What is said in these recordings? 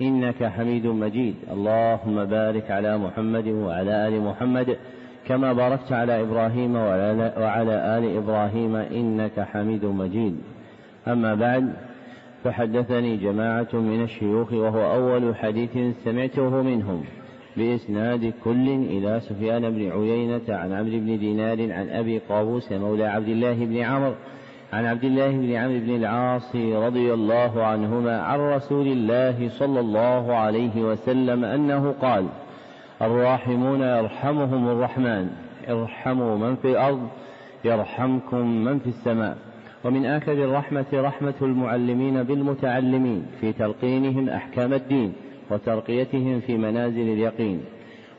إنك حميد مجيد. اللهم بارك على محمد وعلى آل محمد كما باركت على إبراهيم وعلى آل إبراهيم إنك حميد مجيد. أما بعد فحدثني جماعة من الشيوخ وهو أول حديث سمعته منهم بإسناد كل إلى سفيان بن عيينة عن عمرو بن دينار عن أبي قابوس مولى عبد الله بن عمرو عن عبد الله بن عمرو بن العاص رضي الله عنهما عن رسول الله صلى الله عليه وسلم أنه قال الراحمون يرحمهم الرحمن ارحموا من في الأرض يرحمكم من في السماء. ومن آكد الرحمة رحمة المعلمين بالمتعلمين في تلقينهم أحكام الدين وترقيتهم في منازل اليقين.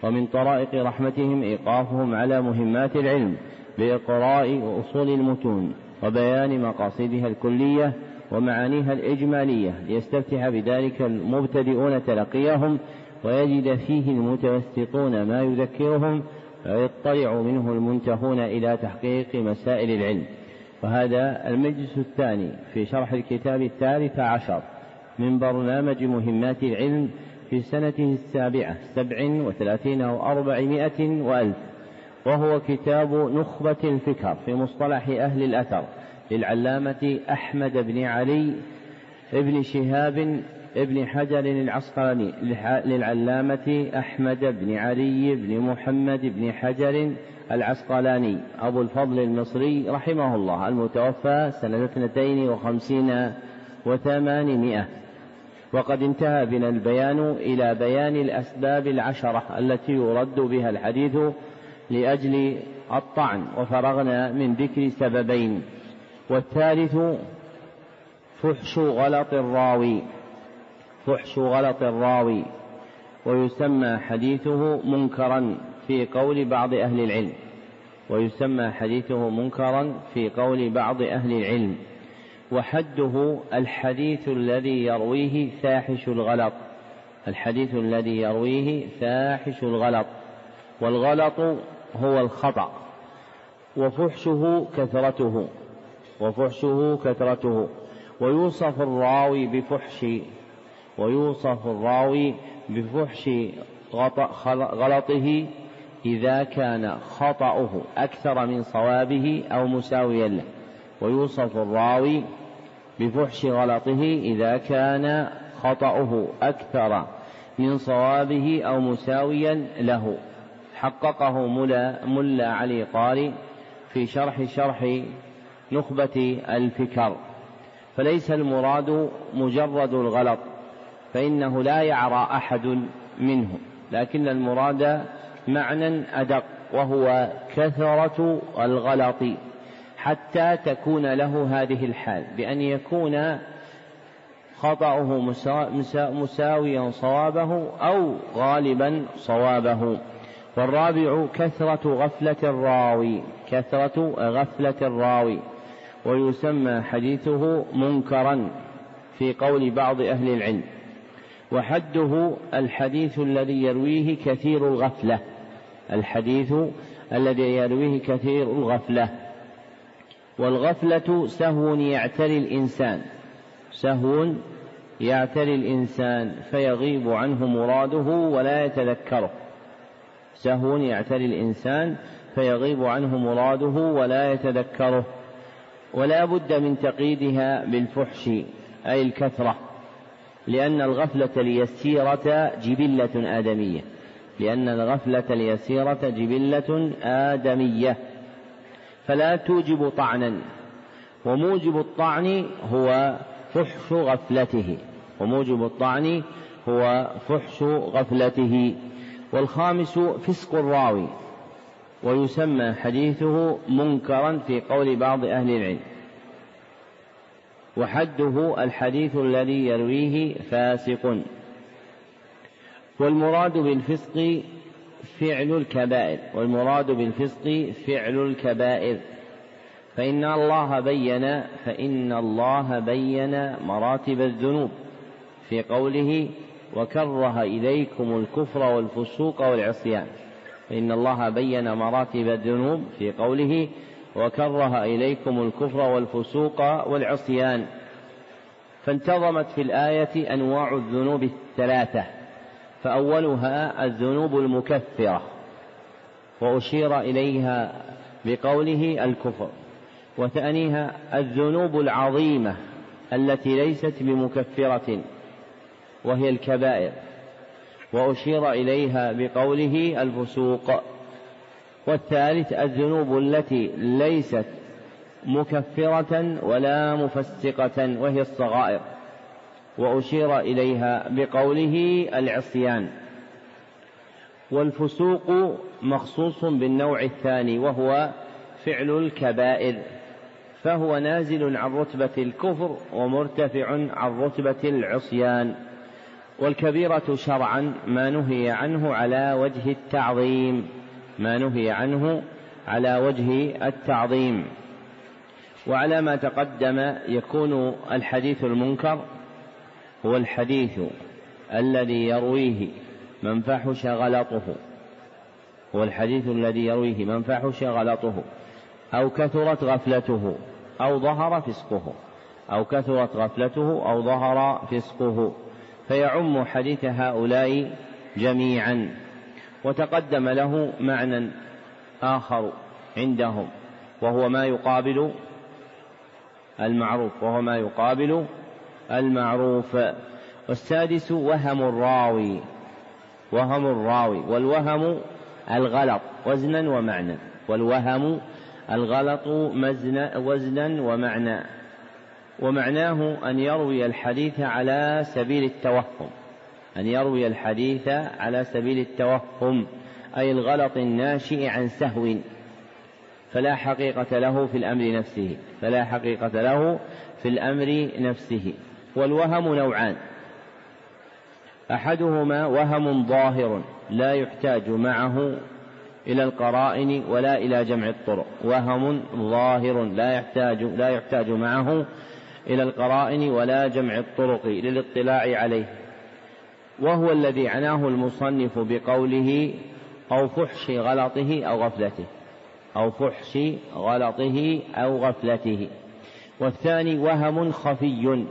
ومن طرائق رحمتهم إيقافهم على مهمات العلم بإقراء أصول المتون. وبيان مقاصدها الكلية ومعانيها الإجمالية ليستفتح بذلك المبتدئون تلقيهم ويجد فيه المتوسطون ما يذكرهم ويطلع منه المنتهون إلى تحقيق مسائل العلم. وهذا المجلس الثاني في شرح الكتاب الثالث عشر من برنامج مهمات العلم في سنته السابعة سبع وثلاثين وأربعمائة وألف. وهو كتاب نخبة الفكر في مصطلح أهل الأثر للعلامة أحمد بن علي ابن شهاب ابن حجر العسقلاني للعلامة أحمد بن علي بن محمد بن حجر العسقلاني. أبو الفضل المصري رحمه الله المتوفى سنة اثنتين وخمسين وثمانمائة. وقد انتهى بنا البيان إلى بيان الأسباب العشرة التي يرد بها الحديث لأجل الطعن وفرغنا من ذكر سببين. والثالث فحش غلط الراوي. فحش غلط الراوي. ويسمى حديثه منكرا في قول بعض أهل العلم. ويسمى حديثه منكرا في قول بعض أهل العلم. وحده الحديث الذي يرويه فاحش الغلط. الحديث الذي يرويه فاحش الغلط. والغلط هو الخطأ. وفحشه كثرته. وفحشه كثرته. ويوصف الراوي بفحش. ويوصف الراوي بفحش غلطه إذا كان خطأه أكثر من صوابه أو مساويا له. ويوصف الراوي بفحش غلطه إذا كان خطأه أكثر من صوابه أو مساويا له. حققه ملا, علي قاري في شرح شرح نخبة الفكر. فليس المراد مجرد الغلط فإنه لا يعرى أحد منه لكن المراد معنى أدق وهو كثرة الغلط حتى تكون له هذه الحال بأن يكون خطأه مساويا صوابه أو غالبا صوابه. والرابع كثرة غفلة الراوي كثرة غفلة الراوي. ويسمى حديثه منكرا في قول بعض أهل العلم. وحده الحديث الذي يرويه كثير الغفلة الحديث الذي يرويه كثير الغفلة. والغفلة سهو يعتري الإنسان سهو يعتري الإنسان فيغيب عنه مراده ولا يتذكره. سهو يعتري الإنسان فيغيب عنه مراده ولا يتذكره. ولا بد من تقييدها بالفحش أي الكثرة لأن الغفلة اليسيرة جبلة آدمية. لأن الغفلة اليسيرة جبلة آدمية. فلا توجب طعنا وموجب الطعن هو فحش غفلته. وموجب الطعن هو فحش غفلته. والخامس فسق الراوي ويسمى حديثه منكرا في قول بعض أهل العلم. وحده الحديث الذي يرويه فاسق. والمراد بالفسق فعل الكبائر والمراد بالفسق فعل الكبائر. فإن الله بين فإن الله بين مراتب الذنوب في قوله وكره إليكم الكفر والفسوق والعصيان. فإن الله بين مراتب الذنوب في قوله وكره إليكم الكفر والفسوق والعصيان. فانتظمت في الآية أنواع الذنوب الثلاثة. فأولها الذنوب المكفرة. وأشير إليها بقوله الكفر. وثانيها الذنوب العظيمة التي ليست بمكفرة. وهي الكبائر وأشير إليها بقوله الفسوق. والثالث الذنوب التي ليست مكفرة ولا مفسقة وهي الصغائر. وأشير إليها بقوله العصيان. والفسوق مخصوص بالنوع الثاني وهو فعل الكبائر. فهو نازل عن رتبة الكفر ومرتفع عن رتبة العصيان. والكبيرة شرعا ما نهي عنه على وجه التعظيم. ما نهي عنه على وجه التعظيم. وعلى ما تقدم يكون الحديث المنكر هو الحديث الذي يرويه من فحش غلطه هو الحديث الذي يرويه من فحش غلطه أو كثرت غفلته أو ظهر فسقه. أو كثرت غفلته أو ظهر فسقه. فيعم حديث هؤلاء جميعا وتقدم له معنى آخر عندهم وهو ما يقابل المعروف وهو ما يقابل المعروف. والسادس وهم الراوي وهم الراوي والوهم الغلط وزنا ومعنى. والوهم الغلط وزنا ومعنى. ومعناه أن يروي الحديث على سبيل التوهم أن يروي الحديث على سبيل التوهم أي الغلط الناشئ عن سهو فلا حقيقة له في الأمر نفسه فلا حقيقة له في الأمر نفسه والوهم نوعان. أحدهما وهم ظاهر لا يحتاج معه إلى القرائن ولا إلى جمع الطرق وهم ظاهر لا يحتاج لا يحتاج معه إلى القرائن ولا جمع الطرق للاطلاع عليه. وهو الذي عناه المصنف بقوله أو فحش غلطه أو غفلته. أو فحش غلطه أو غفلته. والثاني وهم خفي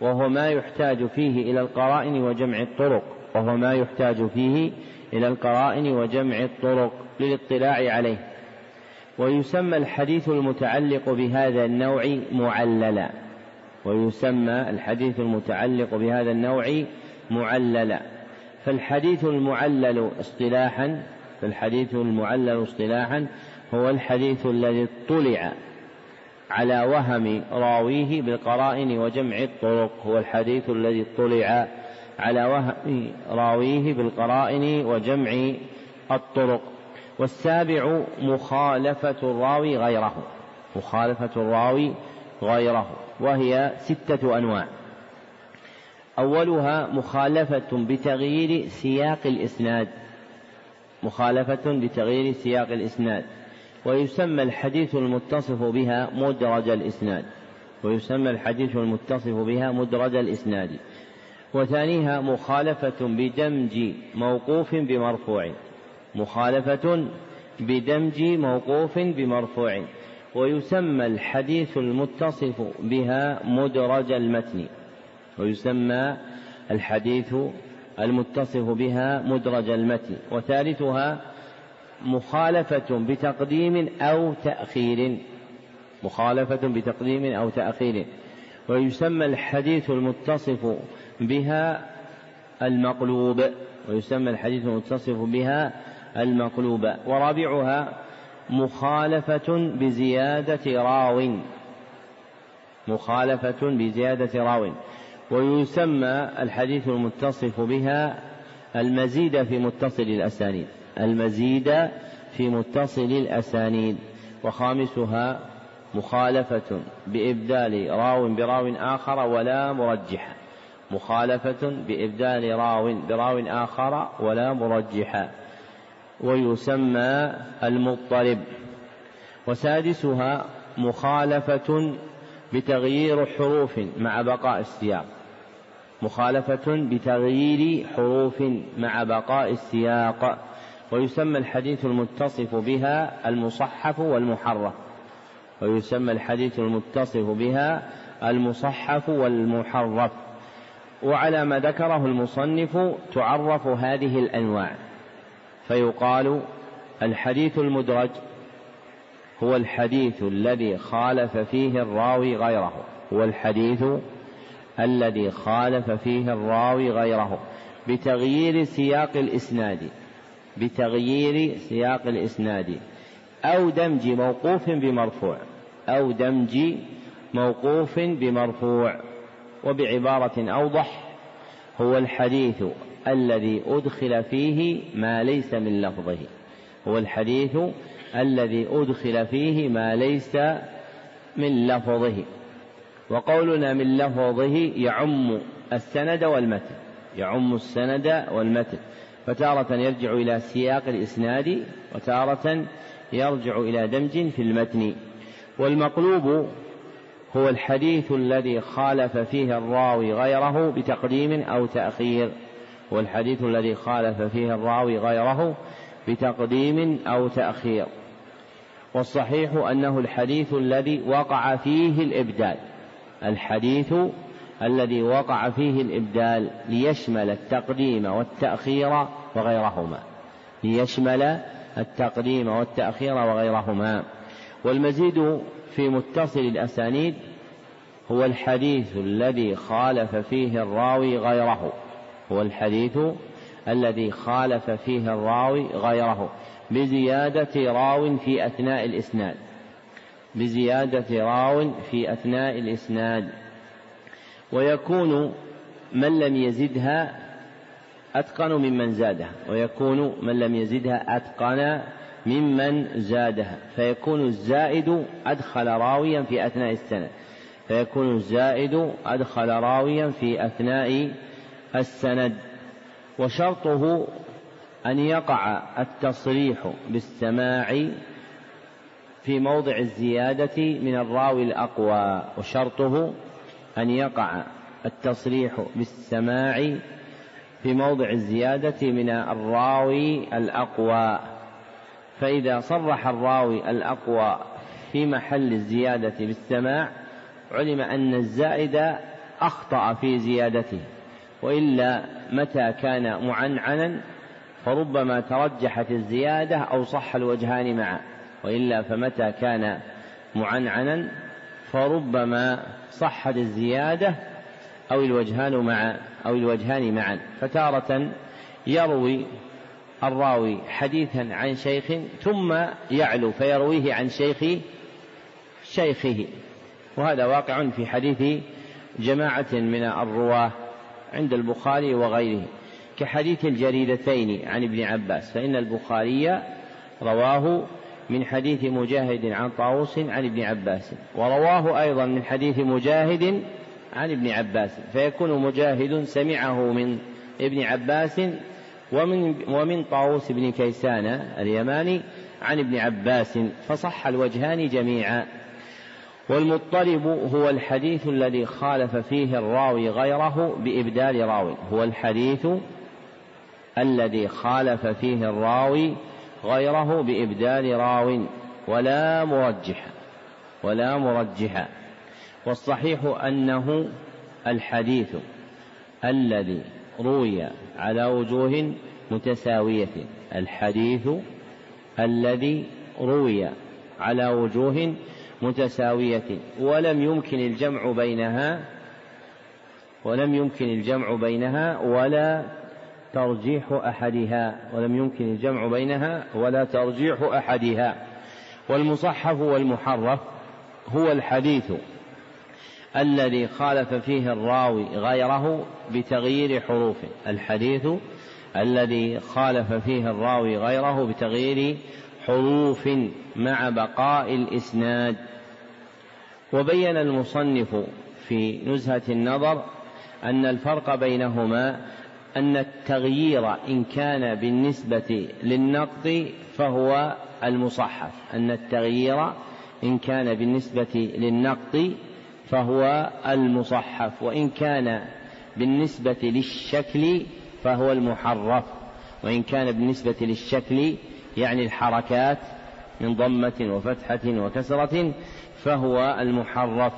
وهو ما يحتاج فيه إلى القرائن وجمع الطرق. وهو ما يحتاج فيه إلى القرائن وجمع الطرق للاطلاع عليه. ويسمى الحديث المتعلق بهذا النوع معللا. ويسمى الحديث المتعلق بهذا النوع معللا. فالحديث المعلل اصطلاحا فالحديث المعلل اصطلاحا هو الحديث الذي اطلع على وهم راويه بالقرائن وجمع الطرق. هو الحديث الذي اطلع على وهم راويه بالقرائن وجمع الطرق. والسابع مخالفة الراوي غيره. مخالفة الراوي غيره. وهي ستة أنواع. أولها مخالفة بتغيير سياق الإسناد. مخالفة بتغيير سياق الإسناد. ويسمى الحديث المتصف بها مدرج الإسناد. ويسمى الحديث المتصف بها مدرج الإسناد. وثانيها مخالفة بدمج موقوف بمرفوع. مخالفة بدمج موقوف بمرفوع ويسمى الحديث المتصف بها مدرج المتن ويسمى الحديث المتصف بها مدرج المتن وثالثها مخالفة بتقديم أو تأخير مخالفة بتقديم أو تأخير ويسمى الحديث المتصف بها المقلوب ويسمى الحديث المتصف بها المقلوب ورابعها مخالفة بزيادة راو. مخالفة بزيادة راو. ويسمى الحديث المتصف بها المزيد في متصل الأسانيد. المزيد في متصل الأسانيد. وخامسها مخالفة بإبدال راو براو آخر ولا مرجحة مخالفة بإبدال راو براو آخر ولا مرجحا ويسمى المضطرب وسادسها مخالفة بتغيير حروف مع بقاء السياق. مخالفة بتغيير حروف مع بقاء السياق. ويسمى الحديث المتصف بها المصحف والمحرف. ويسمى الحديث المتصف بها المصحف والمحرف. وعلى ما ذكره المصنف تعرف هذه الأنواع. فيقال الحديث المدرج هو الحديث الذي خالف فيه الراوي غيره هو الحديث الذي خالف فيه الراوي غيره بتغيير سياق الإسناد بتغيير سياق الإسناد أو دمج موقوف بمرفوع أو دمج موقوف بمرفوع وبعبارة أوضح هو الحديث الذي أدخل فيه ما ليس من لفظه هو الحديث الذي أدخل فيه ما ليس من لفظه. وقولنا من لفظه يعم السند والمتن يعم السند والمتن. فتارة يرجع إلى سياق الإسناد وتارة يرجع إلى دمج في المتن. والمقلوب هو الحديث الذي خالف فيه الراوي غيره بتقديم أو تأخير. هو الحديث الذي خالف فيه الراوي غيره بتقديم أو تأخير. والصحيح أنه الحديث الذي وقع فيه الإبدال. الحديث الذي وقع فيه الإبدال ليشمل التقديم والتأخير وغيرهما. ليشمل التقديم والتأخير وغيرهما. والمزيد في متصل الأسانيد هو الحديث الذي خالف فيه الراوي غيره. هو الحديث الذي خالف فيه الراوي غيره بزيادة راو في أثناء الإسناد. بزيادة راو في أثناء الإسناد. ويكون من لم يزدها أتقن ممن زادها. ويكون من لم يزدها أتقن ممن زادها. فيكون الزائد أدخل راويا في أثناء السنة فيكون الزائد أدخل راويا في أثناء السند وشرطه أن يقع التصريح بالسماع في موضع الزيادة من الراوي الأقوى وشرطه أن يقع التصريح بالسماع في موضع الزيادة من الراوي الأقوى. فإذا صرح الراوي الأقوى في محل الزيادة بالسماع علم أن الزائد أخطأ في زيادته. وإلا متى كان معنعنا فربما ترجحت الزيادة أو صح الوجهان معا. وإلا فمتى كان معنعنا فربما صحت الزيادة أو الوجهان معا أو الوجهان معا. فتارة يروي الراوي حديثا عن شيخ ثم يعلو فيرويه عن شيخ شيخه. وهذا واقع في حديث جماعة من الرواة. عند البخاري وغيره كحديث الجريدتين عن ابن عباس فإن البخاري رواه من حديث مجاهد عن طاووس عن ابن عباس ورواه أيضا من حديث مجاهد عن ابن عباس فيكون مجاهد سمعه من ابن عباس ومن ومن طاووس بن كيسان اليماني عن ابن عباس فصح الوجهان جميعا. والمضطرب هو الحديث الذي خالف فيه الراوي غيره بإبدال راوي. هو الحديث الذي خالف فيه الراوي غيره بإبدال راو ولا مرجح ولا مرجح. والصحيح أنه الحديث الذي روي على وجوه متساوية. الحديث الذي روي على وجوه متساوية ولم يمكن الجمع بينها ولم يمكن الجمع بينها ولا ترجيح أحدها ولم يمكن الجمع بينها ولا ترجيح أحدها. والمصحف والمحرف هو الحديث الذي خالف فيه الراوي غيره بتغيير حروف الحديث الذي خالف فيه الراوي غيره بتغيير حروف مع بقاء الإسناد. وبين المصنف في نزهة النظر أن الفرق بينهما أن التغيير إن كان بالنسبة للنقد فهو المصحف. أن التغيير إن كان بالنسبة للنقد فهو المصحف وإن كان بالنسبة للشكل فهو المحرف وإن كان بالنسبة للشكل يعني الحركات من ضمة وفتحة وكسرة فهو المحرف.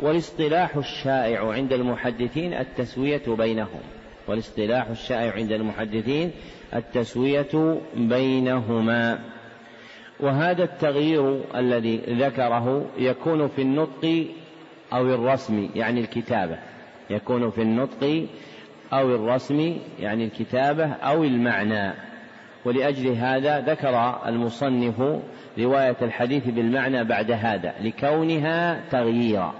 والاصطلاح الشائع عند المحدثين التسوية بينهم. والاصطلاح الشائع عند المحدثين التسوية بينهما. وهذا التغيير الذي ذكره يكون في النطق أو الرسم يعني الكتابة. يكون في النطق أو الرسم يعني الكتابة أو المعنى. ولأجل هذا ذكر المصنف رواية الحديث بالمعنى بعد هذا لكونها تغييرا.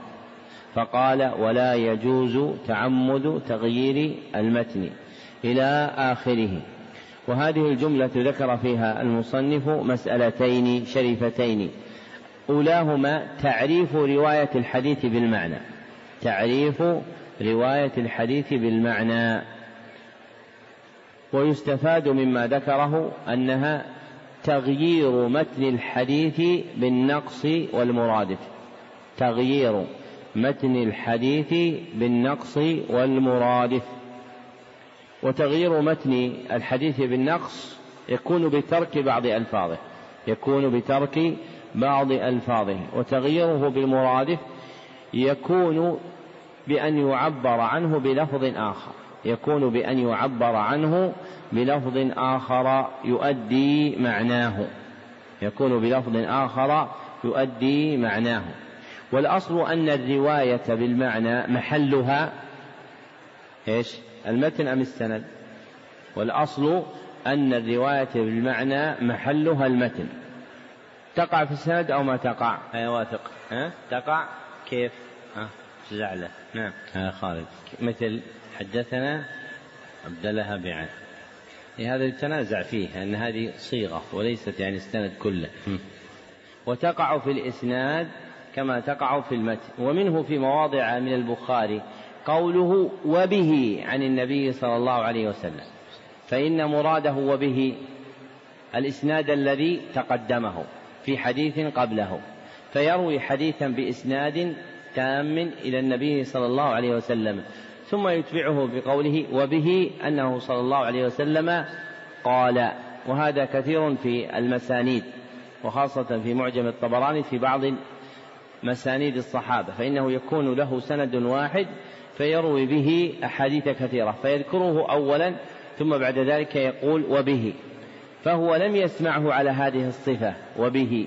فقال ولا يجوز تعمد تغيير المتن إلى آخره. وهذه الجملة ذكر فيها المصنف مسألتين شريفتين. أولاهما تعريف رواية الحديث بالمعنى. تعريف رواية الحديث بالمعنى. ويستفاد مما ذكره أنها تغيير متن الحديث بالنقص والمرادف تغيير متن الحديث بالنقص والمرادف وتغيير متن الحديث بالنقص يكون بترك بعض ألفاظه يكون بترك بعض ألفاظه. وتغييره بالمرادف يكون بأن يعبر عنه بلفظ آخر. يكون بأن يعبر عنه بلفظ آخر يؤدي معناه. يكون بلفظ آخر يؤدي معناه. والأصل أن الرواية بالمعنى محلها. إيش؟ المتن أم السند؟ والأصل أن الرواية بالمعنى محلها المتن. تقع في السند أو ما تقع؟ أي واثق. ها؟ تقع؟ كيف؟ ها؟ زعلة نعم. يا خالد. مثل حدثنا عبد الله بعن هذا يتنازع فيه أن هذه صيغة وليست يعني السند كله. وتقع في الإسناد كما تقع في المتن ومنه في مواضع من البخاري قوله وبه عن النبي صلى الله عليه وسلم فإن مراده وبه الإسناد الذي تقدمه في حديث قبله فيروي حديثا بإسناد تام إلى النبي صلى الله عليه وسلم ثم يتبعه بقوله وبه أنه صلى الله عليه وسلم قال وهذا كثير في المسانيد وخاصة في معجم الطبراني في بعض مسانيد الصحابة فإنه يكون له سند واحد فيروي به أحاديث كثيرة فيذكره أولا ثم بعد ذلك يقول وبه فهو لم يسمعه على هذه الصفة وبه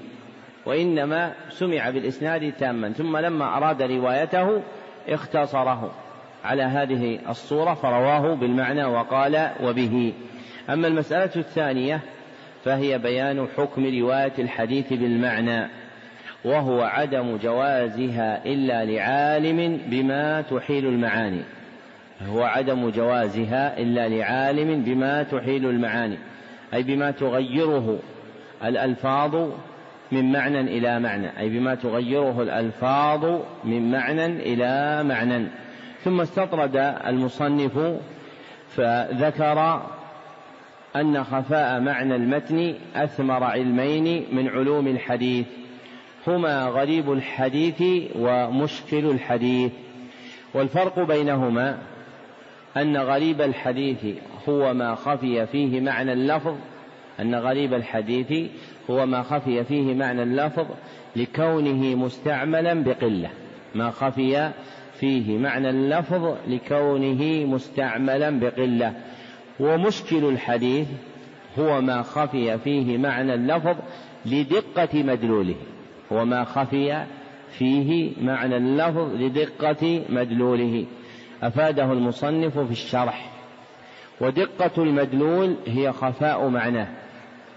وإنما سمع بالإسناد تاما ثم لما أراد روايته اختصره. على هذه الصورة فرواه بالمعنى وقال وبه. أما المسألة الثانية فهي بيان حكم رواية الحديث بالمعنى وهو عدم جوازها إلا لعالم بما تحيل المعاني. هو عدم جوازها إلا لعالم بما تحيل المعاني أي بما تغيره الألفاظ من معنى إلى معنى أي بما تغيره الألفاظ من معنى إلى معنى. ثم استطرد المصنف فذكر أن خفاء معنى المتن أثمر علمين من علوم الحديث هما غريب الحديث ومشكل الحديث. والفرق بينهما أن غريب الحديث هو ما خفي فيه معنى اللفظ أن غريب الحديث هو ما خفي فيه معنى اللفظ لكونه مستعملا بقلة ما خفي فيه معنى اللفظ لكونه مستعملا بقلة. ومشكل الحديث هو ما خفي فيه معنى اللفظ لدقة مدلوله. هو ما خفي فيه معنى اللفظ لدقة مدلوله. أفاده المصنف في الشرح. ودقة المدلول هي خفاء معناه.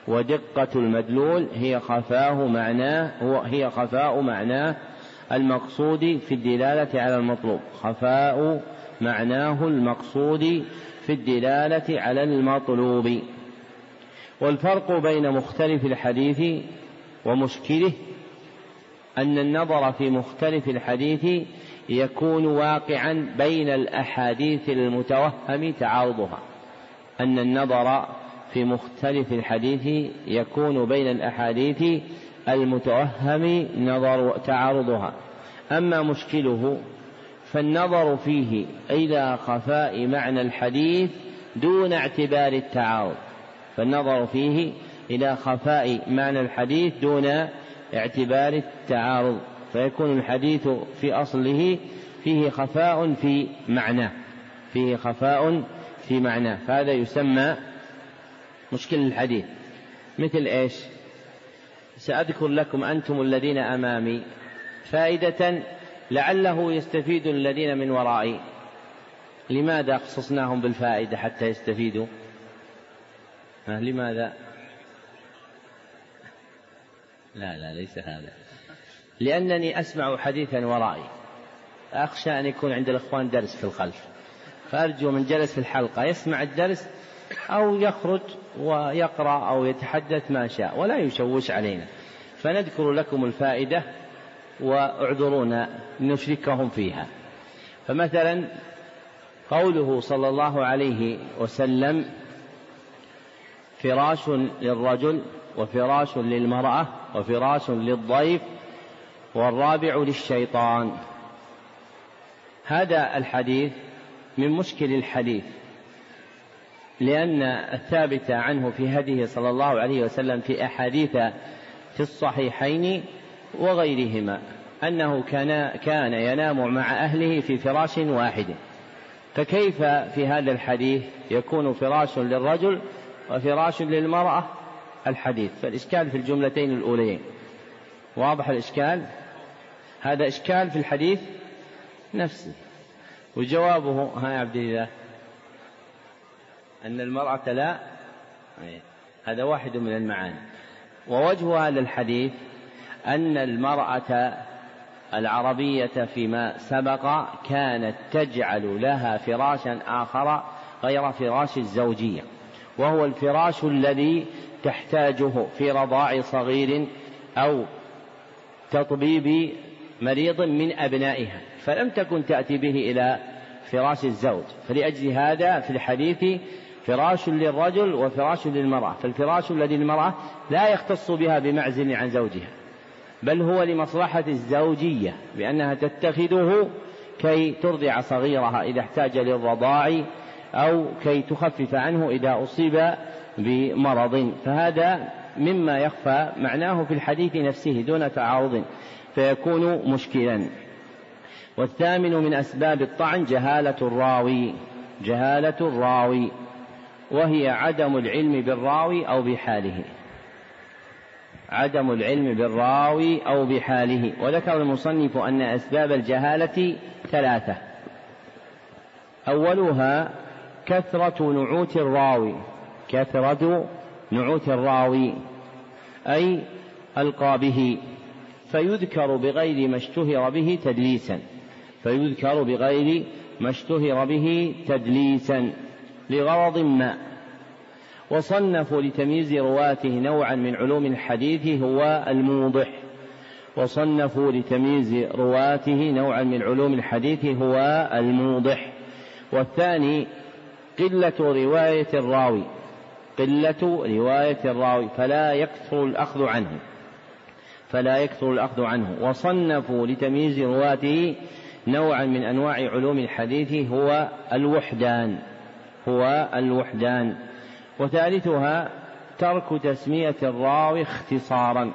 ودقة المدلول هي خفاه معناه هي خفاء معناه المقصود في الدلالة على المطلوب. خفاء معناه المقصود في الدلالة على المطلوب. والفرق بين مختلف الحديث ومشكله أن النظر في مختلف الحديث يكون واقعا بين الأحاديث المتوهم تعارضها. أن النظر في مختلف الحديث يكون بين الأحاديث المتوهم نظر تعارضها. أما مشكله فالنظر فيه إلى خفاء معنى الحديث دون اعتبار التعارض. فالنظر فيه إلى خفاء معنى الحديث دون اعتبار التعارض. فيكون الحديث في أصله فيه خفاء في معناه فيه خفاء في معناه فهذا يسمى مشكل الحديث. مثل إيش؟ سأذكر لكم أنتم الذين أمامي. فائدة لعله يستفيد الذين من ورائي. لماذا خصصناهم بالفائدة حتى يستفيدوا؟ لماذا؟ لا لا ليس هذا. لأنني أسمع حديثا ورائي. أخشى أن يكون عند الإخوان درس في الخلف. فأرجو من جلس في الحلقة يسمع الدرس أو يخرج ويقرأ أو يتحدث ما شاء ولا يشوش علينا. فنذكر لكم الفائدة وأعذرونا نشركهم فيها. فمثلا قوله صلى الله عليه وسلم فراش للرجل وفراش للمرأة وفراش للضيف والرابع للشيطان. هذا الحديث من مشكل الحديث. لأن الثابت عنه في هديه صلى الله عليه وسلم في أحاديث في الصحيحين وغيرهما أنه كان كان ينام مع أهله في فراش واحد. فكيف في هذا الحديث يكون فراش للرجل وفراش للمرأة؟ الحديث. فالإشكال في الجملتين الأوليين. واضح الإشكال؟ هذا إشكال في الحديث نفسه وجوابه ها يا عبد الله. أن المرأة لا هذا واحد من المعاني. ووجه هذا الحديث أن المرأة العربية فيما سبق كانت تجعل لها فراشا آخر غير فراش الزوجية وهو الفراش الذي تحتاجه في رضاع صغير أو تطبيب مريض من أبنائها فلم تكن تأتي به إلى فراش الزوج. فلأجل هذا في الحديث فراش للرجل وفراش للمرأة فالفراش الذي للمرأة لا يختص بها بمعزل عن زوجها بل هو لمصلحة الزوجية بأنها تتخذه كي ترضع صغيرها إذا احتاج للرضاع أو كي تخفف عنه إذا أصيب بمرض. فهذا مما يخفى معناه في الحديث نفسه دون تعارض فيكون مشكلا. والثامن من أسباب الطعن جهالة الراوي جهالة الراوي. وهي عدم العلم بالراوي أو بحاله. عدم العلم بالراوي أو بحاله. وذكر المصنف أن أسباب الجهالة ثلاثة. أولها كثرة نعوت الراوي. كثرة نعوت الراوي. أي ألقابه فيذكر بغير ما اشتهر به تدليسا. فيذكر بغير ما اشتهر به تدليسا. لغرض ما. وصنفوا لتمييز رواته نوعا من علوم الحديث هو الموضح. وصنفوا لتمييز رواته نوعا من علوم الحديث هو الموضح. والثاني قلة رواية الراوي. قلة رواية الراوي. فلا يكثر الأخذ عنه. فلا يكثر الأخذ عنه. وصنفوا لتمييز رواته نوعا من أنواع علوم الحديث هو الوحدان. هو الوحدان وثالثها ترك تسمية الراوي اختصارا.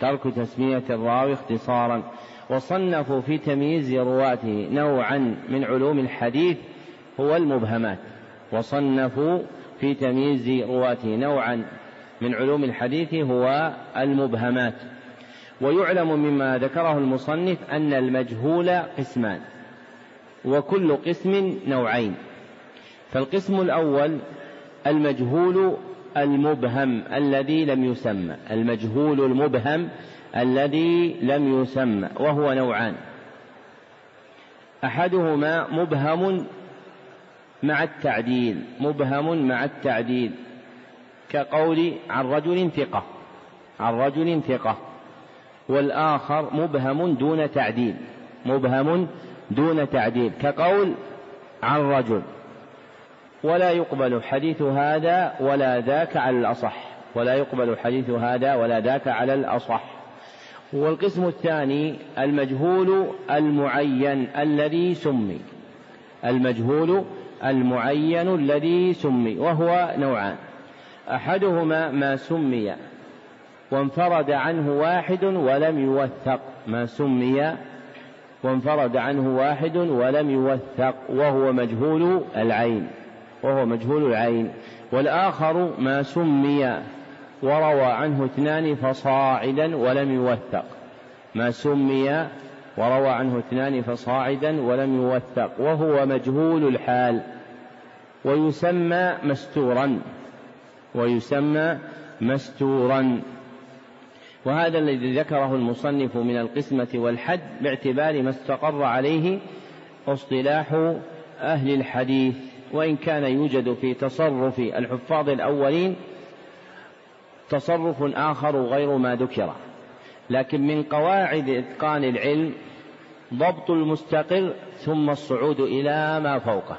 ترك تسمية الراوي اختصارا. وصنفوا في تمييز رواته نوعا من علوم الحديث هو المبهمات. وصنفوا في تمييز رواته نوعا من علوم الحديث هو المبهمات. ويعلم مما ذكره المصنف أن المجهول قسمان وكل قسم نوعين. فالقسم الأول المجهول المبهم الذي لم يسمى المجهول المبهم الذي لم يسمى وهو نوعان. أحدهما مبهم مع التعديل مبهم مع التعديل كقول عن رجل ثقة عن رجل ثقة. والآخر مبهم دون تعديل مبهم دون تعديل كقول عن رجل. ولا يقبل حديث هذا ولا ذاك على الأصح. ولا يقبل حديث هذا ولا ذاك على الأصح. والقسم الثاني المجهول المعين الذي سمي. المجهول المعين الذي سمي وهو نوعان. أحدهما ما سمي وانفرد عنه واحد ولم يوثق. ما سمي وانفرد عنه واحد ولم يوثق وهو مجهول العين. وهو مجهول العين والآخر ما سمي وروى عنه اثنان فصاعدا ولم يوثق. ما سمي وروى عنه اثنان فصاعدا ولم يوثق وهو مجهول الحال. ويسمى مستورا ويسمى مستورا. وهذا الذي ذكره المصنف من القسمة والحد باعتبار ما استقر عليه اصطلاح أهل الحديث. وإن كان يوجد في تصرف الحفاظ الأولين تصرف آخر غير ما ذكر. لكن من قواعد إتقان العلم ضبط المستقر ثم الصعود إلى ما فوقه.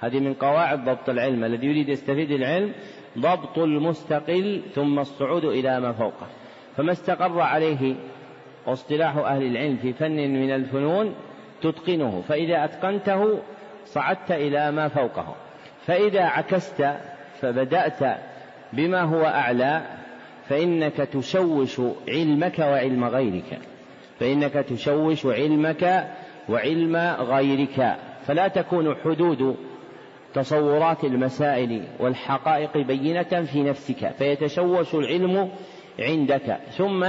هذه من قواعد ضبط العلم. الذي يريد يستفيد العلم ضبط المستقل ثم الصعود إلى ما فوقه. فما استقر عليه اصطلاح أهل العلم في فن من الفنون تتقنه. فإذا أتقنته صعدت إلى ما فوقه. فإذا عكست فبدأت بما هو أعلى فإنك تشوش علمك وعلم غيرك. فإنك تشوش علمك وعلم غيرك. فلا تكون حدود تصورات المسائل والحقائق بينة في نفسك. فيتشوش العلم عندك. ثم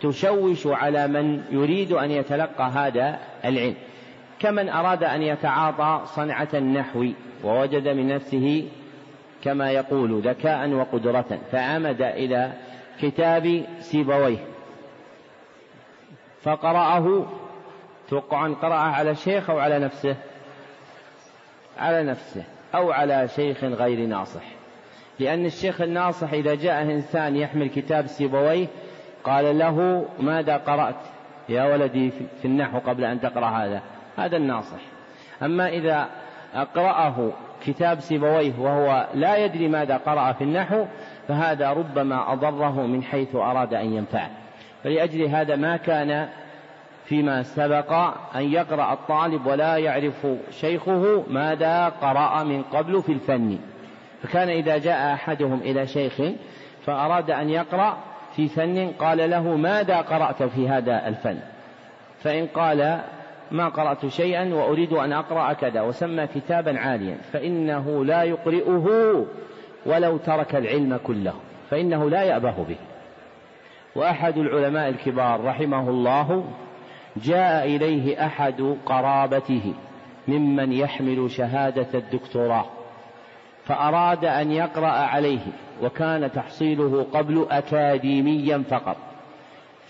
تشوش على من يريد أن يتلقى هذا العلم. كمن أراد أن يتعاطى صنعة النحو ووجد من نفسه كما يقول ذكاء وقدرة فعمد إلى كتاب سيبويه فقرأه توقعا قرأه على شيخ أو على نفسه؟ على نفسه أو على شيخ غير ناصح. لأن الشيخ الناصح إذا جاء إنسان يحمل كتاب سيبويه قال له ماذا قرأت يا ولدي في النحو قبل أن تقرأ هذا؟ هذا الناصح. أما إذا أقرأه كتاب سيبويه وهو لا يدري ماذا قرأ في النحو فهذا ربما أضره من حيث أراد أن ينفعه. فلأجل هذا ما كان فيما سبق أن يقرأ الطالب ولا يعرف شيخه ماذا قرأ من قبل في الفن. فكان إذا جاء أحدهم إلى شيخ فأراد أن يقرأ في فن قال له ماذا قرأت في هذا الفن؟ فإن قال ما قرأت شيئا وأريد أن أقرأ كذا وسمى كتابا عاليا فإنه لا يقرئه ولو ترك العلم كله فإنه لا يأبه به. وأحد العلماء الكبار رحمه الله جاء إليه أحد قرابته ممن يحمل شهادة الدكتوراه فأراد أن يقرأ عليه وكان تحصيله قبل أكاديميا فقط.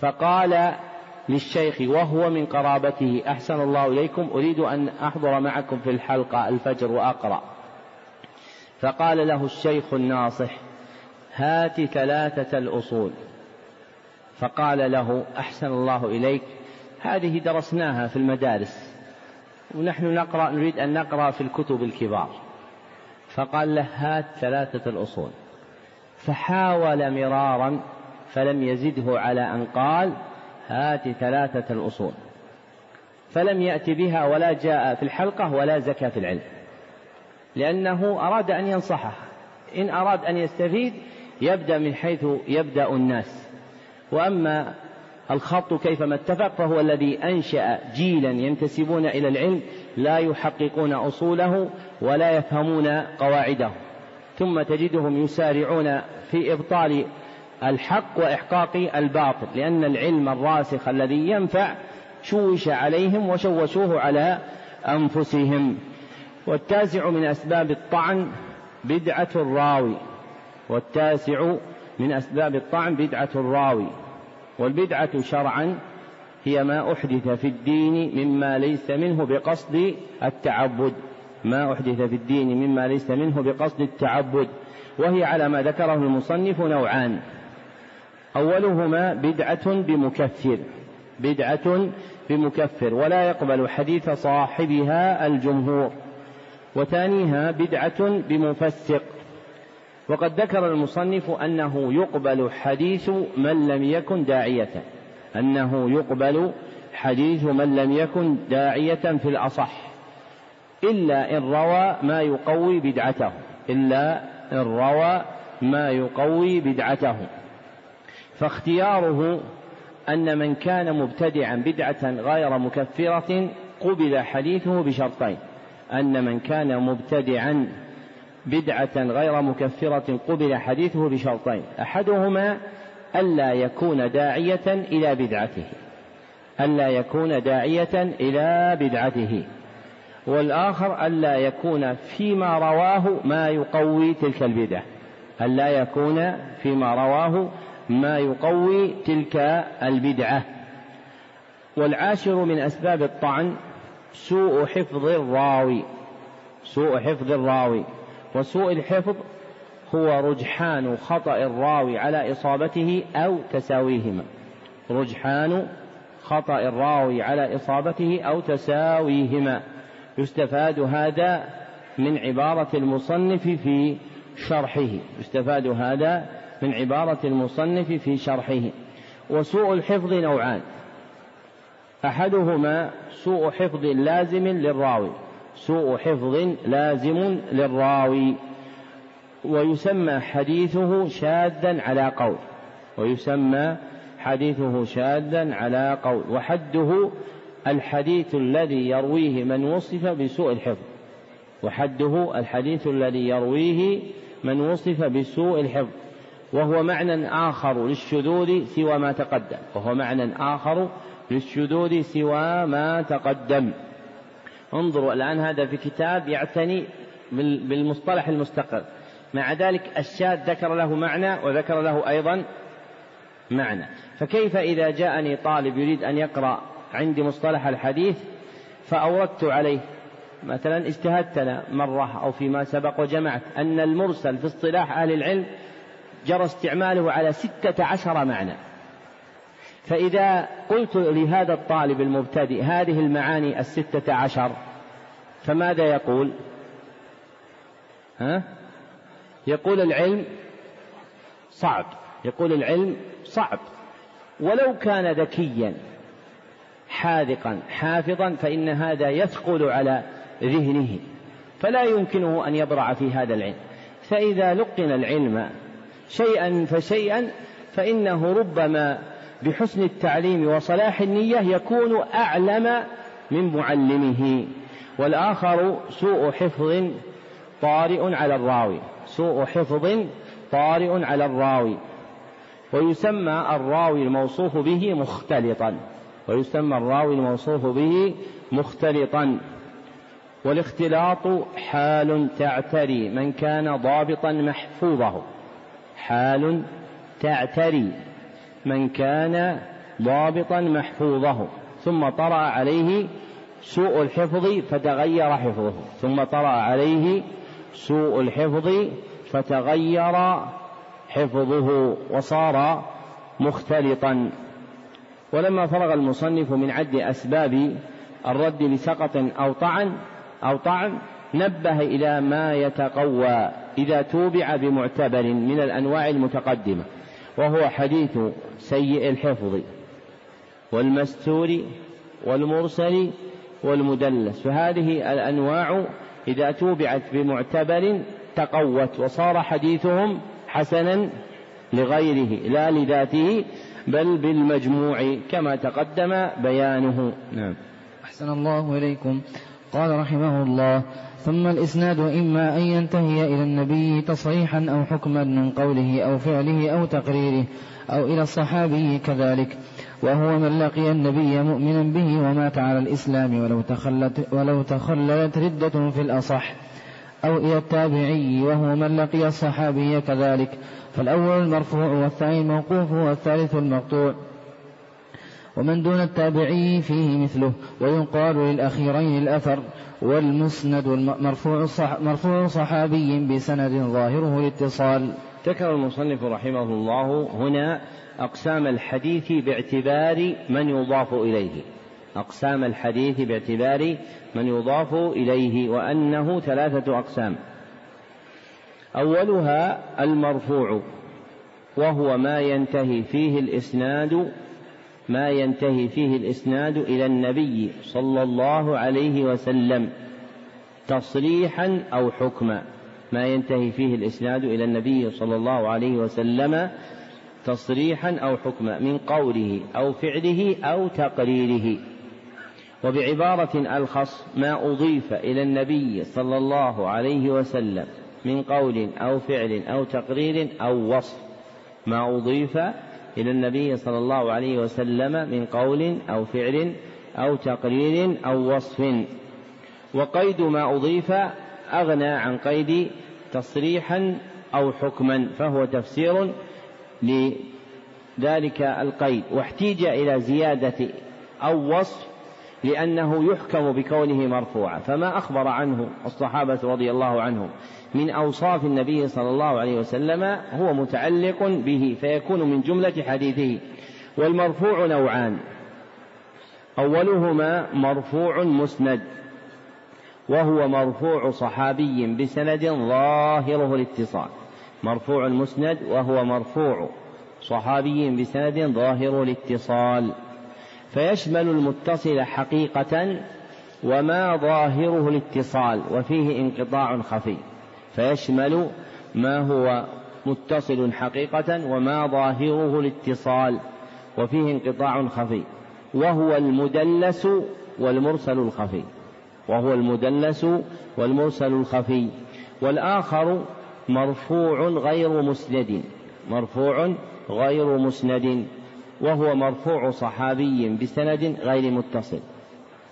فقال للشيخ وهو من قرابته. أحسن الله إليكم. أريد أن أحضر معكم في الحلقة الفجر وأقرأ. فقال له الشيخ الناصح هات ثلاثة الأصول. فقال له أحسن الله إليك. هذه درسناها في المدارس. ونحن نقرأ نريد أن نقرأ في الكتب الكبار. فقال له هات ثلاثة الأصول. فحاول مرارا فلم يزده على أن قال هات ثلاثة الأصول. فلم يأت بها ولا جاء في الحلقة ولا زكى في العلم. لأنه أراد أن ينصحه. إن أراد أن يستفيد يبدأ من حيث يبدأ الناس. وأما الخط كيفما اتفق فهو الذي أنشأ جيلا ينتسبون إلى العلم لا يحققون أصوله ولا يفهمون قواعده. ثم تجدهم يسارعون في إبطال الحق وإحقاق الباطل لأن العلم الراسخ الذي ينفع شوش عليهم وشوشوه على أنفسهم. والتاسع من أسباب الطعن بدعة الراوي. والتاسع من أسباب الطعن بدعة الراوي. والبدعة شرعا هي ما أحدث في الدين مما ليس منه بقصد التعبد. ما أحدث في الدين مما ليس منه بقصد التعبد. وهي على ما ذكره المصنف نوعان. أولهما بدعة بمكفر بدعة بمكفر ولا يقبل حديث صاحبها الجمهور وثانيها بدعة بمفسق. وقد ذكر المصنف أنه يقبل حديث من لم يكن داعية أنه يقبل حديث من لم يكن داعية في الأصح إلا إن روى ما يقوي بدعته إلا إن روى ما يقوي بدعته. فاختياره أن من كان مبتدعا بدعة غير مكفرة قبل حديثه بشرطين. أن من كان مبتدعا بدعة غير مكفرة قبل حديثه بشرطين. أحدهما ألا يكون داعية إلى بدعته. ألا يكون داعية إلى بدعته. والآخر ألا يكون فيما رواه ما يقوي تلك البدعة. ألا يكون فيما رواه ما يقوي تلك البدعة. والعاشر من أسباب الطعن سوء حفظ الراوي. سوء حفظ الراوي. وسوء الحفظ هو رجحان خطأ الراوي على إصابته أو تساويهما. رجحان خطأ الراوي على إصابته أو تساويهما. يستفاد هذا من عبارة المصنف في شرحه. يستفاد هذا من عبارة المصنف في شرحه. وسوء الحفظ نوعان. أحدهما سوء حفظ لازم للراوي. سوء حفظ لازم للراوي. ويسمى حديثه شاذا على قول. ويسمى حديثه شاذا على قول. وحده الحديث الذي يرويه من وصف بسوء الحفظ. وحده الحديث الذي يرويه من وصف بسوء الحفظ. وهو معنى آخر للشذوذ سوى ما تقدم. وهو معنى آخر للشذوذ سوى ما تقدم. انظروا الآن هذا في كتاب يعتني بالمصطلح المستقر. مع ذلك الشاذ ذكر له معنى وذكر له أيضا معنى. فكيف إذا جاءني طالب يريد أن يقرأ عندي مصطلح الحديث فأوردت عليه؟ مثلا اجتهدت مرة أو فيما سبق وجمعت أن المرسل في اصطلاح أهل العلم جرى استعماله على ستة عشر معنى. فإذا قلت لهذا الطالب المبتدئ هذه المعاني الستة عشر فماذا يقول؟ ها؟ يقول العلم صعب. يقول العلم صعب. ولو كان ذكيا حاذقا حافظا فإن هذا يثقل على ذهنه. فلا يمكنه أن يبرع في هذا العلم. فإذا لقن العلم شيئا فشيئا فإنه ربما بحسن التعليم وصلاح النية يكون أعلم من معلمه. والآخر سوء حفظ طارئ على الراوي. سوء حفظ طارئ على الراوي. ويسمى الراوي الموصوف به مختلطا. ويسمى الراوي الموصوف به مختلطا. والاختلاط حال تعتري من كان ضابطا محفوظه. حال تعتري من كان ضابطا محفوظه ثم طرأ عليه سوء الحفظ فتغير حفظه ثم طرأ عليه سوء الحفظ فتغير حفظه وصار مختلطا. ولما فرغ المصنف من عد أسباب الرد لسقط أو طعن أو طعن نبه إلى ما يتقوى إذا توبع بمعتبر من الأنواع المتقدمة وهو حديث سيء الحفظ والمستور والمرسل والمدلس. فهذه الأنواع إذا توبعت بمعتبر تقوت وصار حديثهم حسنا لغيره لا لذاته بل بالمجموع كما تقدم بيانه. نعم. أحسن الله إليكم. قال رحمه الله ثم الإسناد إما أن ينتهي إلى النبي تصريحا أو حكما من قوله أو فعله أو تقريره أو إلى الصحابي كذلك وهو من لقي النبي مؤمنا به ومات على الإسلام ولو تخلت, ولو تخللت ردة في الأصح أو إلى التابعي وهو من لقي الصحابي كذلك فالأول المرفوع والثاني الموقوف والثالث المقطوع. ومن دون التابعي فيه مثله ويقال للأخيرين الأثر والمسند مرفوع مرفوع صحابي بسند ظاهره الاتصال ذكر المصنف رحمه الله هنا أقسام الحديث باعتبار من يضاف إليه. أقسام الحديث باعتبار من يضاف إليه وأنه ثلاثة أقسام. أولها المرفوع وهو ما ينتهي فيه الإسناد ما ينتهي فيه الإسناد إلى النبي صلى الله عليه وسلم تصريحا أو حكما. ما ينتهي فيه الإسناد إلى النبي صلى الله عليه وسلم تصريحا أو حكما من قوله أو فعله أو تقريره. وبعبارة ألخص ما أضيف إلى النبي صلى الله عليه وسلم من قول أو فعل أو تقرير أو وصف. ما أضيف إلى النبي صلى الله عليه وسلم من قول أو فعل أو تقرير أو وصف. وقيد ما أضيف أغنى عن قيد تصريحا أو حكما فهو تفسير لذلك القيد. واحتيج إلى زيادة أو وصف لأنه يحكم بكونه مرفوعا. فما أخبر عنه الصحابة رضي الله عنهم؟ من أوصاف النبي صلى الله عليه وسلم هو متعلق به فيكون من جملة حديثه. والمرفوع نوعان. أولهما مرفوع مسند وهو مرفوع صحابي بسند ظاهره الاتصال. مرفوع مسند وهو مرفوع صحابي بسند ظاهر الاتصال. فيشمل المتصل حقيقة وما ظاهره الاتصال وفيه انقطاع خفي. فيشمل ما هو متصل حقيقة وما ظاهره الاتصال وفيه انقطاع خفي. وهو المدلس والمرسل الخفي. وهو المدلس والمرسل الخفي. والآخر مرفوع غير مسند. مرفوع غير مسند. وهو مرفوع صحابي بسند غير متصل.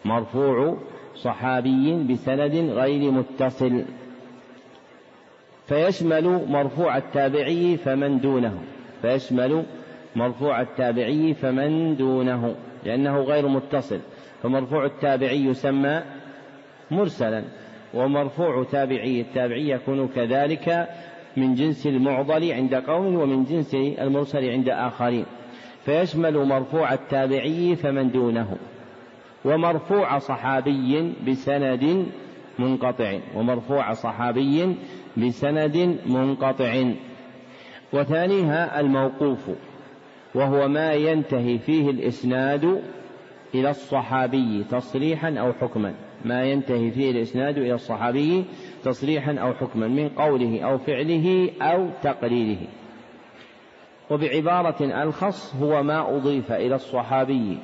مرفوع صحابي بسند غير متصل. فيشمل مرفوع التابعي فمن دونه. فيشمل مرفوع التابعي فمن دونه لأنه غير متصل. فمرفوع التابعي يسمى مرسلا ومرفوع تابعي التابعي يكون كذلك من جنس المعضل عند قوم ومن جنس المرسل عند آخرين. فيشمل مرفوع التابعي فمن دونه ومرفوع صحابي بسند منقطع ومرفوع صحابي بسند منقطع. وثانيها الموقوف وهو ما ينتهي فيه الإسناد إلى الصحابي تصريحا أو حكما. ما ينتهي فيه الإسناد إلى الصحابي تصريحا أو حكما من قوله أو فعله أو تقريره. وبعبارة ألخص هو ما أضيف إلى الصحابي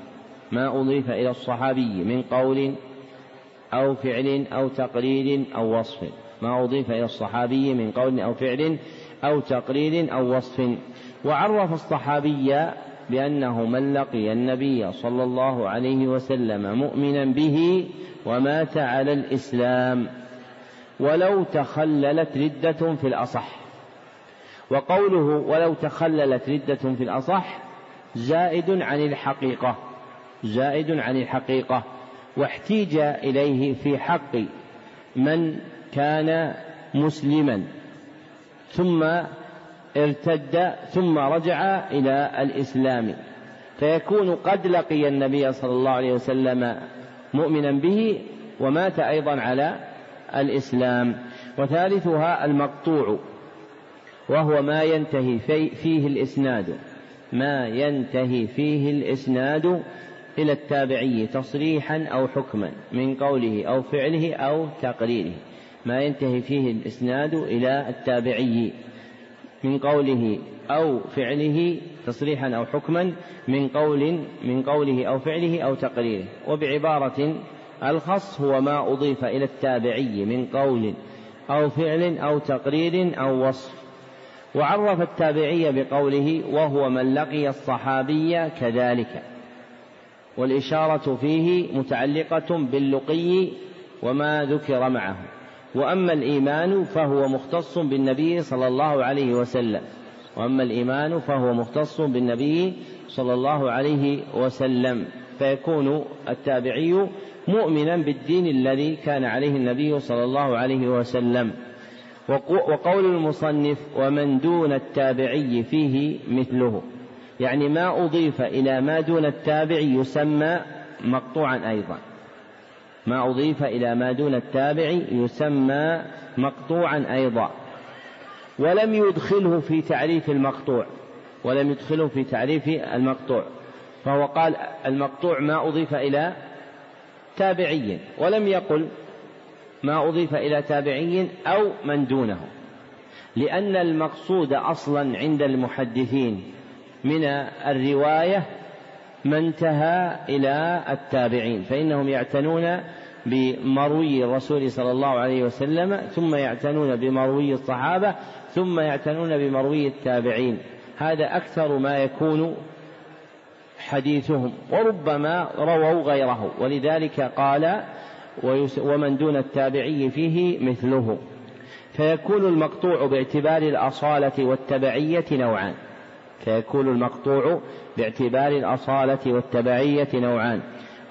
ما أضيف إلى الصحابي من قول أو فعل أو تقرير أو وصف. ما أضيف إلى الصحابي من قول أو فعل أو تقرير أو وصف. وعرف الصحابي بأنه من لقي النبي صلى الله عليه وسلم مؤمنا به ومات على الإسلام ولو تخللت ردة في الأصح. وقوله ولو تخللت ردة في الأصح زائد عن الحقيقة زائد عن الحقيقة واحتيج إليه في حق من كان مسلما ثم ارتد ثم رجع إلى الإسلام. فيكون قد لقي النبي صلى الله عليه وسلم مؤمنا به ومات أيضا على الإسلام. وثالثها المقطوع وهو ما ينتهي فيه الإسناد. ما ينتهي فيه الإسناد إلى التابعي تصريحا أو حكما من قوله أو فعله أو تقريره. ما ينتهي فيه الإسناد إلى التابعي من قوله أو فعله تصريحا أو حكما من قول من قوله أو فعله أو تقريره. وبعبارة الخص هو ما أضيف إلى التابعي من قول أو فعل أو تقرير أو وصف. وعرف التابعي بقوله وهو من لقي الصحابي كذلك. والإشارة فيه متعلقة باللقي وما ذكر معه. وأما الإيمان فهو مختص بالنبي صلى الله عليه وسلم. وأما الإيمان فهو مختص بالنبي صلى الله عليه وسلم. فيكون التابعي مؤمنا بالدين الذي كان عليه النبي صلى الله عليه وسلم. وقول المصنف ومن دون التابعي فيه مثله. يعني ما أضيف إلى ما دون التابع يسمى مقطوعا أيضا. ما أضيف إلى ما دون التابع يسمى مقطوعا أيضا. ولم يدخله في تعريف المقطوع. ولم يدخله في تعريف المقطوع. فهو قال المقطوع ما أضيف إلى تابعي. ولم يقل ما أضيف إلى تابعي أو من دونه. لأن المقصود أصلا عند المحدثين من الرواية ما انتهى إلى التابعين فإنهم يعتنون بمروي الرسول صلى الله عليه وسلم ثم يعتنون بمروي الصحابة ثم يعتنون بمروي التابعين. هذا أكثر ما يكون حديثهم وربما رووا غيره ولذلك قال ومن دون التابعي فيه مثله فيكون المقطوع باعتبار الأصالة والتبعية نوعان. فيكون المقطوع باعتبار الأصالة والتبعية نوعان.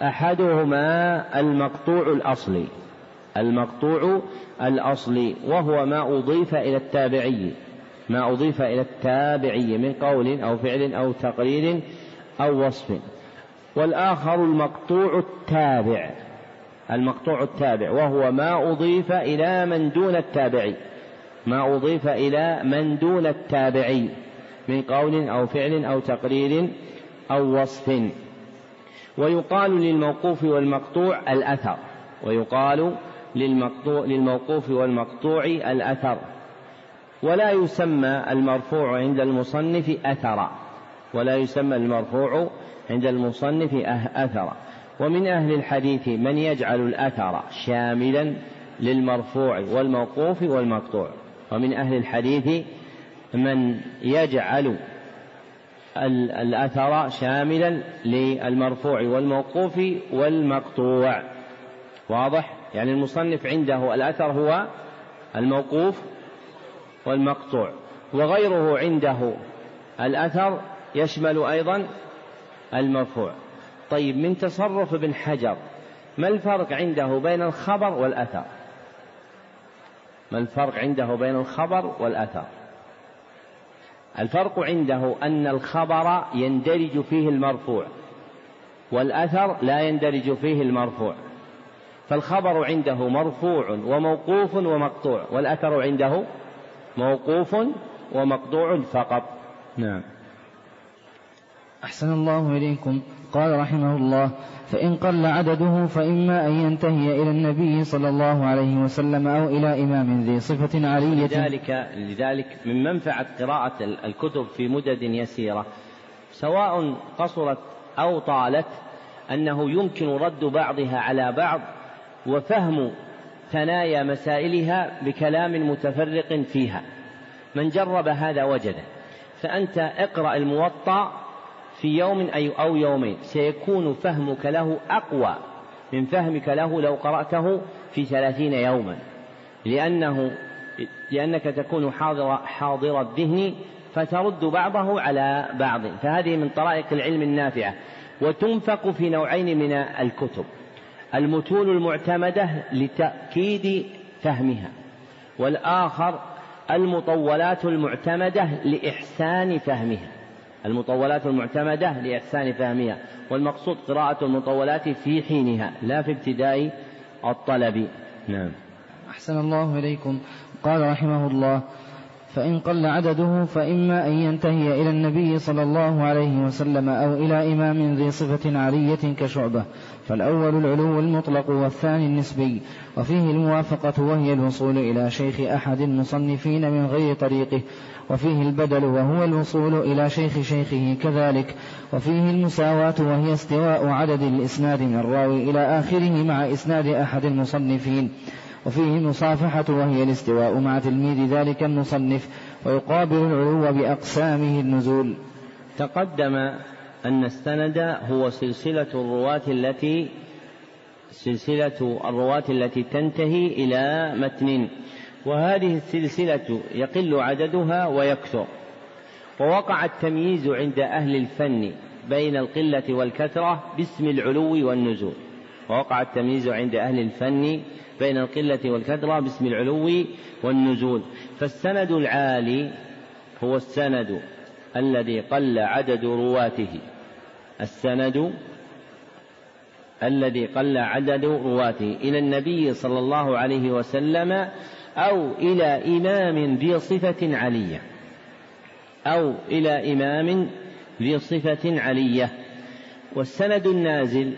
أحدهما المقطوع الأصلي. المقطوع الأصلي وهو ما أضيف إلى التابعي. ما أضيف إلى التابعي من قول أو فعل أو تقرير أو وصف. والآخر المقطوع التابع. المقطوع التابع وهو ما أضيف إلى من دون التابعي. ما أضيف إلى من دون التابعي. من قول أو فعل أو تقرير أو وصف. ويقال للموقوف والمقطوع الأثر. ويقال للمقطوع للموقوف والمقطوع الأثر. ولا يسمى المرفوع عند المصنف أثرا ولا يسمى المرفوع عند المصنف أه- أثرا ومن أهل الحديث من يجعل الأثر شاملا للمرفوع والموقوف والمقطوع. ومن أهل الحديث من يجعل الأثر شاملا للمرفوع والموقوف والمقطوع. واضح؟ يعني المصنف عنده الأثر هو الموقوف والمقطوع وغيره عنده الأثر يشمل أيضا المرفوع. طيب من تصرف ابن حجر ما الفرق عنده بين الخبر والأثر؟ ما الفرق عنده بين الخبر والأثر؟ الفرق عنده أن الخبر يندرج فيه المرفوع والأثر لا يندرج فيه المرفوع. فالخبر عنده مرفوع وموقوف ومقطوع والأثر عنده موقوف ومقطوع فقط. نعم. أحسن الله إليكم. قال رحمه الله فإن قل عدده فإما أن ينتهي إلى النبي صلى الله عليه وسلم أو إلى إمام ذي صفة علية. لذلك, لذلك من منفعة قراءة الكتب في مدد يسيرة سواء قصرت أو طالت أنه يمكن رد بعضها على بعض وفهم ثنايا مسائلها بكلام متفرق فيها. من جرب هذا وجده. فأنت اقرأ الموطأ في يوم أو يومين. سيكون فهمك له أقوى من فهمك له لو قرأته في ثلاثين يوما. لأنه لأنك تكون حاضر حاضر الذهن فترد بعضه على بعض. فهذه من طرائق العلم النافعة. وتنفق في نوعين من الكتب. المتون المعتمدة لتأكيد فهمها. والآخر المطولات المعتمدة لإحسان فهمها. المطولات المعتمدة لإحسان فهمها والمقصود قراءة المطولات في حينها لا في ابتداء الطلب. نعم. أحسن الله إليكم. قال رحمه الله فإن قل عدده فإما أن ينتهي إلى النبي صلى الله عليه وسلم أو إلى إمام ذي صفة علية كشعبة فالأول العلو المطلق والثاني النسبي وفيه الموافقة وهي الوصول إلى شيخ أحد المصنفين من غير طريقه وفيه البدل وهو الوصول إلى شيخ شيخه كذلك. وفيه المساواة وهي استواء عدد الإسناد من الراوي إلى آخره مع إسناد أحد المصنفين. وفيه المصافحة وهي الاستواء مع تلميذ ذلك المصنف ويقابل العلو بأقسامه النزول. تقدم أن السند هو سلسلة الرواة التي سلسلة الرواة التي تنتهي إلى متن. وهذه السلسلة يقل عددها ويكثر. ووقع التمييز عند أهل الفن بين القلة والكثرة باسم العلو والنزول. ووقع التمييز عند أهل الفن بين القلة والكثرة باسم العلو والنزول. فالسند العالي هو السند الذي قل عدد رواته. السند الذي قل عدد رواته. إلى النبي صلى الله عليه وسلم أو إلى إمام ذي صفة علية. أو إلى إمام ذي صفة علية. والسند النازل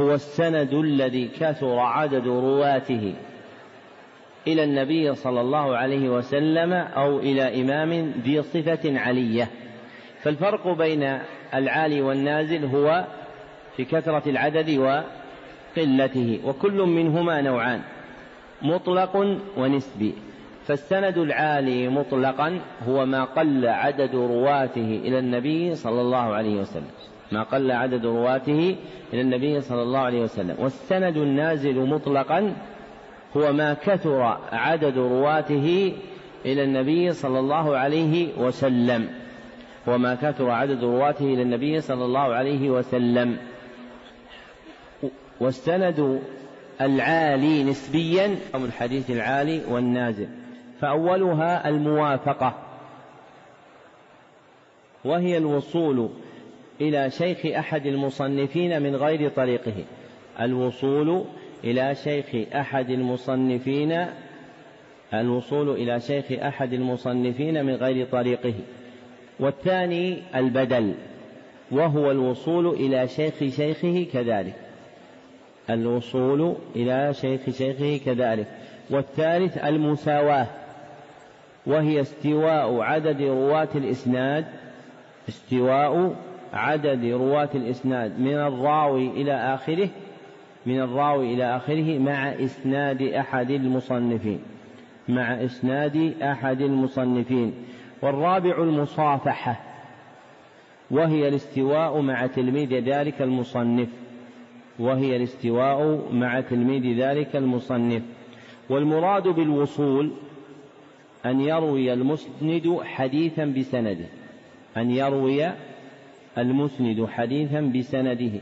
هو السند الذي كثر عدد رواته إلى النبي صلى الله عليه وسلم أو إلى إمام ذي صفة علية. فالفرق بين العالي والنازل هو في كثرة العدد وقلته وكل منهما نوعان. مطلق ونسبي. فالسند العالي مطلقا هو ما قل عدد رواته إلى النبي صلى الله عليه وسلم. ما قل عدد رواته إلى النبي صلى الله عليه وسلم. والسند النازل مطلقا هو ما كثر عدد رواته إلى النبي صلى الله عليه وسلم. وما كثر عدد رواته إلى النبي صلى الله عليه وسلم. والسند العالي نسبيا أو الحديث العالي والنازل فأولها الموافقة. وهي الوصول إلى شيخ أحد المصنفين من غير طريقه. الوصول إلى شيخ أحد المصنفين الوصول إلى شيخ أحد المصنفين من غير طريقه. والثاني البدل وهو الوصول إلى شيخ شيخه كذلك. الوصول إلى شيخ شيخه كذلك. والثالث المساواة وهي استواء عدد رواة الإسناد استواء عدد رواة الإسناد من الراوي إلى آخره من الراوي إلى آخره مع إسناد أحد المصنفين مع إسناد أحد المصنفين. والرابع المصافحة وهي الاستواء مع تلميذ ذلك المصنف. وهي الاستواء مع تلميذ ذلك المصنف. والمراد بالوصول أن يروي المسند حديثا بسنده. أن يروي المسند حديثا بسنده.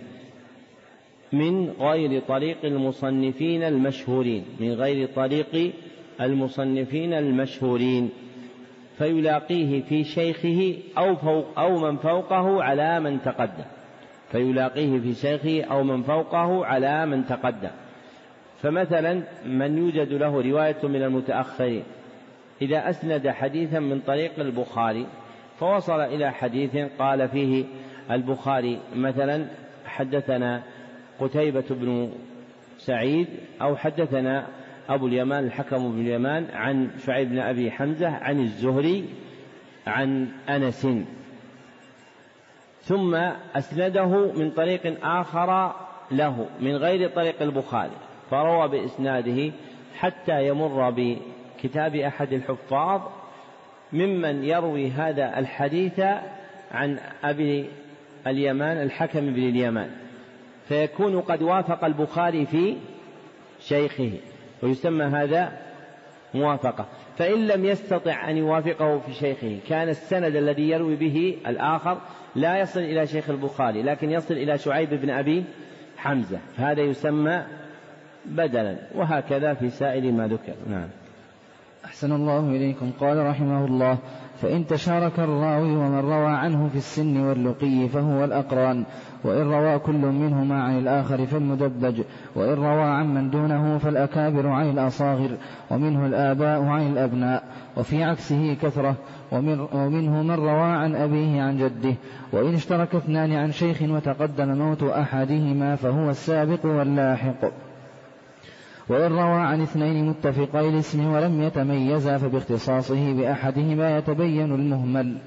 من غير طريق المصنفين المشهورين. من غير طريق المصنفين المشهورين. فيلاقيه في شيخه أو فوق أو من فوقه على من تقدم. فيلاقيه في شيخه أو من فوقه على من تقدم. فمثلا من يوجد له رواية من المتأخرين. إذا أسند حديثا من طريق البخاري فوصل إلى حديث قال فيه البخاري مثلا حدثنا قتيبة بن سعيد أو حدثنا أبو اليمان الحكم بن اليمان عن شعيب بن أبي حمزة عن الزهري عن أنس. ثم أسنده من طريق آخر له من غير طريق البخاري. فروى بإسناده حتى يمر بكتاب أحد الحفاظ ممن يروي هذا الحديث عن أبي اليمان الحكم بن اليمان. فيكون قد وافق البخاري في شيخه ويسمى هذا موافقة. فإن لم يستطع أن يوافقه في شيخه كان السند الذي يروي به الآخر لا يصل إلى شيخ البخاري لكن يصل إلى شعيب بن أبي حمزة فهذا يسمى بدلا وهكذا في سائر ما ذكر. نعم. أحسن الله إليكم. قال رحمه الله فإن تشارك الراوي ومن روى عنه في السن واللقي فهو الأقران وإن روى كل منهما عن الآخر فالمدبج وإن روى عن من دونه فالأكابر عن الأصاغر ومنه الآباء عن الأبناء وفي عكسه كثرة ومن ومنه من روى عن أبيه عن جده وإن اشترك اثنان عن شيخ وتقدم موت أحدهما فهو السابق واللاحق. وإن روى عن اثنين متفقي الاسم ولم يتميزا فباختصاصه بأحدهما يتبين المهمل.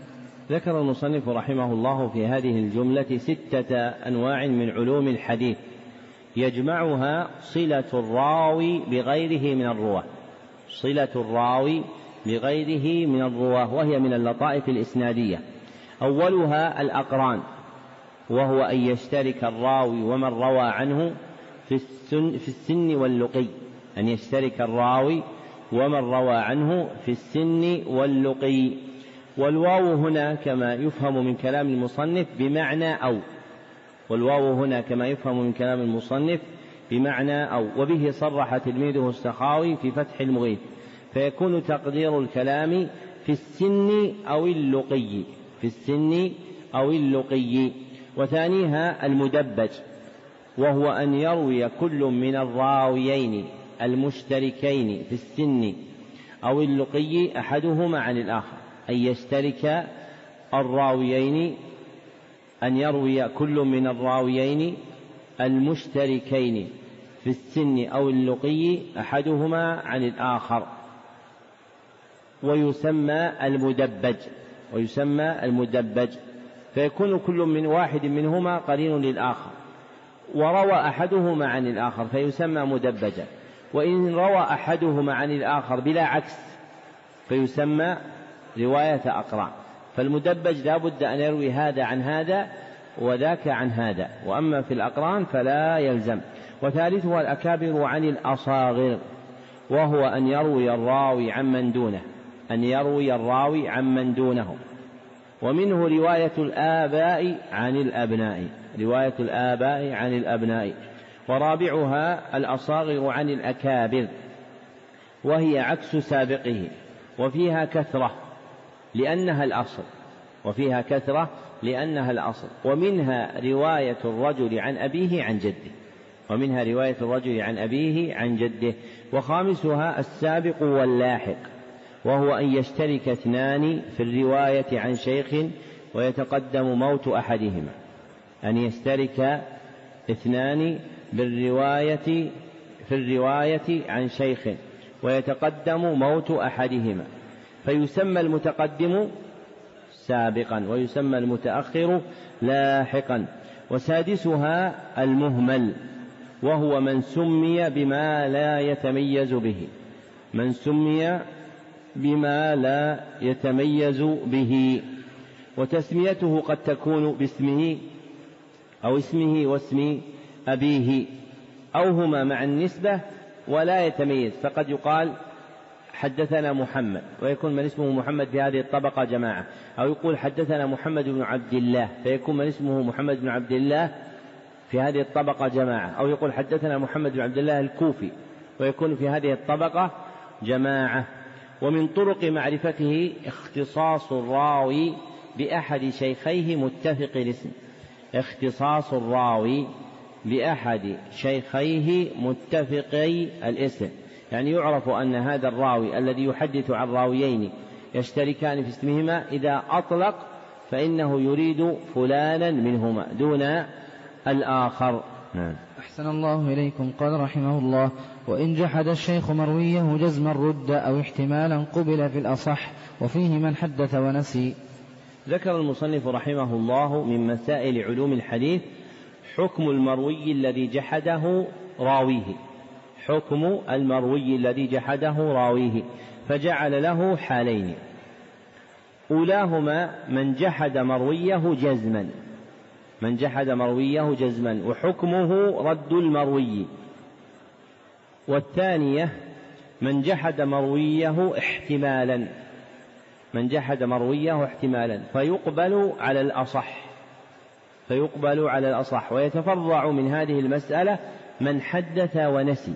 ذكر المصنف رحمه الله في هذه الجملة ستة أنواع من علوم الحديث يجمعها صلة الراوي بغيره من الرواة. صلة الراوي بغيره من الرواة وهي من اللطائف الإسنادية. أولها الأقران وهو أن يشترك الراوي ومن روى عنه السن, في السن واللقي أن يشترك الراوي ومن روى عنه في السن واللقي. والواو هنا كما يفهم من كلام المصنف بمعنى أو. والواو هنا كما يفهم من كلام المصنف بمعنى أو. وبه صرح تلميذه السخاوي في فتح المغيث. فيكون تقدير الكلام في السن أو اللقي في السن أو اللقي. وثانيها المدبج. وهو أن يروي كل من الراويين المشتركين في السن أو اللقي أحدهما عن الآخر أن يشترك الراويين أن يروي كل من الراويين المشتركين في السن أو اللقي أحدهما عن الآخر. ويسمى المدبج ويسمى المدبج فيكون كل من واحد منهما قرين للآخر. وروى أحدهما عن الآخر فيسمى مدبجا. وإن روى أحدهما عن الآخر بلا عكس فيسمى رواية أقران فالمدبج لا بد أن يروي هذا عن هذا وذاك عن هذا. وأما في الأقران فلا يلزم. وثالثها الأكابر عن الأصاغر وهو أن يروي الراوي عمن دونه. أن يروي الراوي عمن دونه ومنه رواية الآباء عن الأبناء. رواية الآباء عن الأبناء ورابعها الأصاغر عن الأكابر وهي عكس سابقه وفيها كثرة لأنها الأصل وفيها كثرة لأنها الأصل ومنها رواية الرجل عن أبيه عن جده ومنها رواية الرجل عن أبيه عن جده وخامسها السابق واللاحق وهو أن يشترك اثنان في الرواية عن شيخ ويتقدم موت أحدهما. أن يشترك اثنان بالرواية في الرواية عن شيخ ويتقدم موت أحدهما. فيسمى المتقدم سابقا ويسمى المتأخر لاحقا. وسادسها المهمل وهو من سمي بما لا يتميز به. من سمي بما لا يتميز به. وتسميته قد تكون باسمه أو اسمه واسم أبيه أو هما مع النسبة ولا يتميز. فقد يقال حدثنا محمد ويكون من اسمه محمد في هذه الطبقة جماعة. أو يقول حدثنا محمد بن عبد الله فيكون من اسمه محمد بن عبد الله في هذه الطبقة جماعة. أو يقول حدثنا محمد بن عبد الله الكوفي ويكون في هذه الطبقة جماعة. ومن طرق معرفته اختصاص الراوي بأحد شيخيه متفق الاسم اختصاص الراوي بأحد شيخيه متفقي الاسم. يعني يعرف أن هذا الراوي الذي يحدث عن راويين يشتركان في اسمهما إذا أطلق فإنه يريد فلانا منهما دون الآخر. نعم. أحسن الله إليكم. قال رحمه الله وإن جحد الشيخ مرويه جزما رد أو احتمالا قبل في الأصح وفيه من حدث ونسي. ذكر المصنف رحمه الله من مسائل علوم الحديث حكم المروي الذي جحده راويه. حكم المروي الذي جحده راويه. فجعل له حالين. أولاهما من جحد مرويه جزما. من جحد مرويه جزما. وحكمه رد المروي. والثانية من جحد مرويه احتمالا. من جحد مرويه احتمالا فيقبل على الأصح. فيقبل على الأصح ويتفرع من هذه المسألة من حدث ونسي.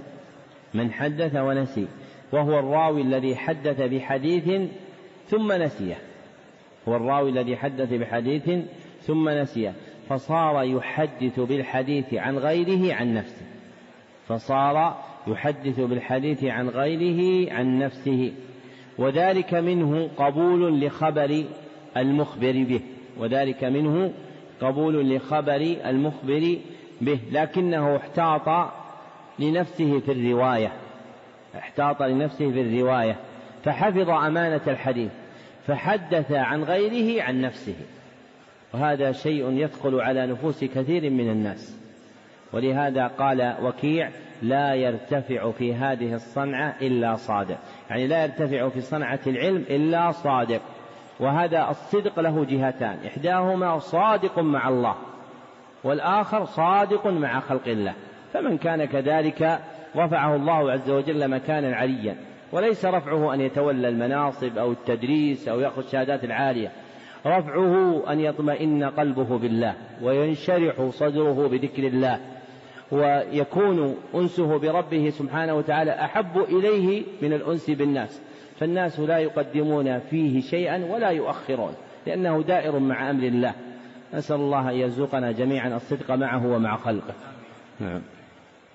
من حدث ونسي وهو الراوي الذي حدث بحديث ثم نسيه هو الراوي الذي حدث بحديث ثم نسيه فصار يحدث بالحديث عن غيره عن نفسه. فصار يحدث بالحديث عن غيره عن نفسه. وذلك منه قبول لخبر المخبر به. وذلك منه قبول لخبر المخبر به. لكنه احتاط لنفسه في الرواية. احتاط لنفسه في الرواية. فحفظ أمانة الحديث. فحدث عن غيره عن نفسه. وهذا شيء يثقل على نفوس كثير من الناس. ولهذا قال وكيع لا يرتفع في هذه الصنعة إلا صادق. يعني لا يرتفع في صنعة العلم إلا صادق. وهذا الصدق له جهتان. إحداهما صادق مع الله والآخر صادق مع خلق الله. فمن كان كذلك رفعه الله عز وجل مكانا عليا. وليس رفعه أن يتولى المناصب أو التدريس أو يأخذ الشهادات العالية. رفعه أن يطمئن قلبه بالله وينشرح صدره بذكر الله. ويكون أنسه بربه سبحانه وتعالى أحب إليه من الأنس بالناس. فالناس لا يقدمون فيه شيئا ولا يؤخرون لأنه دائر مع أمر الله. نسأل الله أن يرزقنا جميعا الصدق معه ومع خلقه. نعم.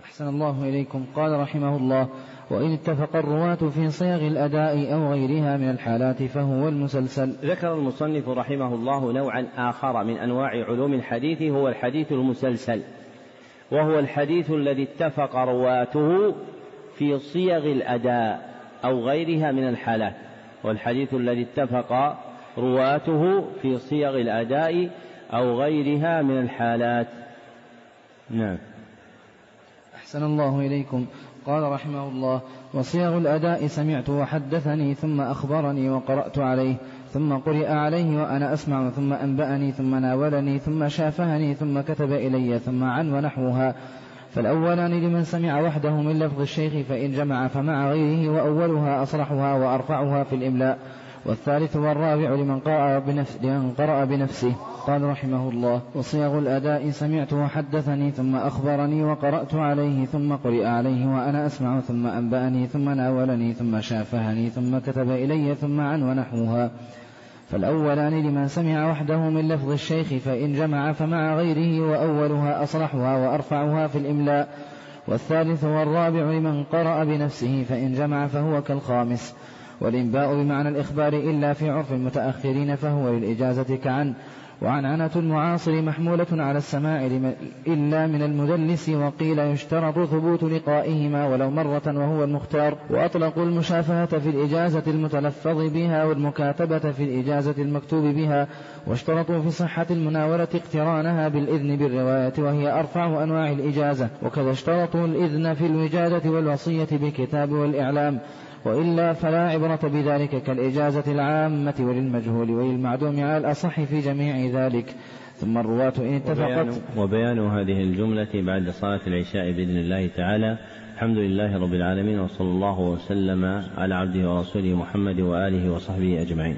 أحسن الله إليكم. قال رحمه الله وإن اتفق الرواة في صيغ الأداء أو غيرها من الحالات فهو المسلسل. ذكر المصنف رحمه الله نوعا آخر من أنواع علوم الحديث هو الحديث المسلسل. وهو الحديث الذي اتفق رواته في صيغ الأداء أو غيرها من الحالات والحديث الذي اتفق رواته في صيغ الأداء أو غيرها من الحالات. نعم. أحسن الله إليكم. قال رحمه الله وصيغ الأداء سمعت وحدثني ثم أخبرني وقرأت عليه. ثم قرئ عليه وأنا أسمع ثم أنبأني ثم ناولني ثم شافهني ثم كتب إلي ثم عن ونحوها. فالأولان لمن سمع وحده من لفظ الشيخ فإن جمع فمع غيره وأولها أصرحها وأرفعها في الإملاء. والثالث والرابع لمن قرأ, بنفس لمن قرأ بنفسه. قال رحمه الله وصيغ الأداء سمعت وحدثني ثم أخبرني وقرأت عليه ثم قرئ عليه وأنا أسمع ثم أنبأني ثم ناولني ثم شافهني ثم كتب إلي ثم عن ونحوها. فالأولان لمن سمع وحده من لفظ الشيخ فإن جمع فمع غيره وأولها أصرحها وأرفعها في الإملاء. والثالث والرابع لمن قرأ بنفسه فإن جمع فهو كالخامس. والإنباء بمعنى الإخبار إلا في عرف المتأخرين فهو للإجازة كعن. وعنعنة المعاصر محمولة على السماع إلا من المدلس وقيل يشترط ثبوت لقائهما ولو مرة وهو المختار وأطلقوا المشافهة في الإجازة المتلفظ بها والمكاتبة في الإجازة المكتوب بها واشترطوا في صحة المناولة اقترانها بالإذن بالرواية وهي أرفع أنواع الإجازة وكذا اشترطوا الإذن في الوجادة والوصية بالكتاب والإعلام. وإلا فلا عبرة بذلك كالإجازة العامة وللمجهول وللمعدوم على الأصح في جميع ذلك. ثم الرواة إن اتفقت وبيان, هذه الجملة بعد صلاة العشاء بإذن الله تعالى. الحمد لله رب العالمين وصلى الله وسلم على عبده ورسوله محمد وآله وصحبه أجمعين.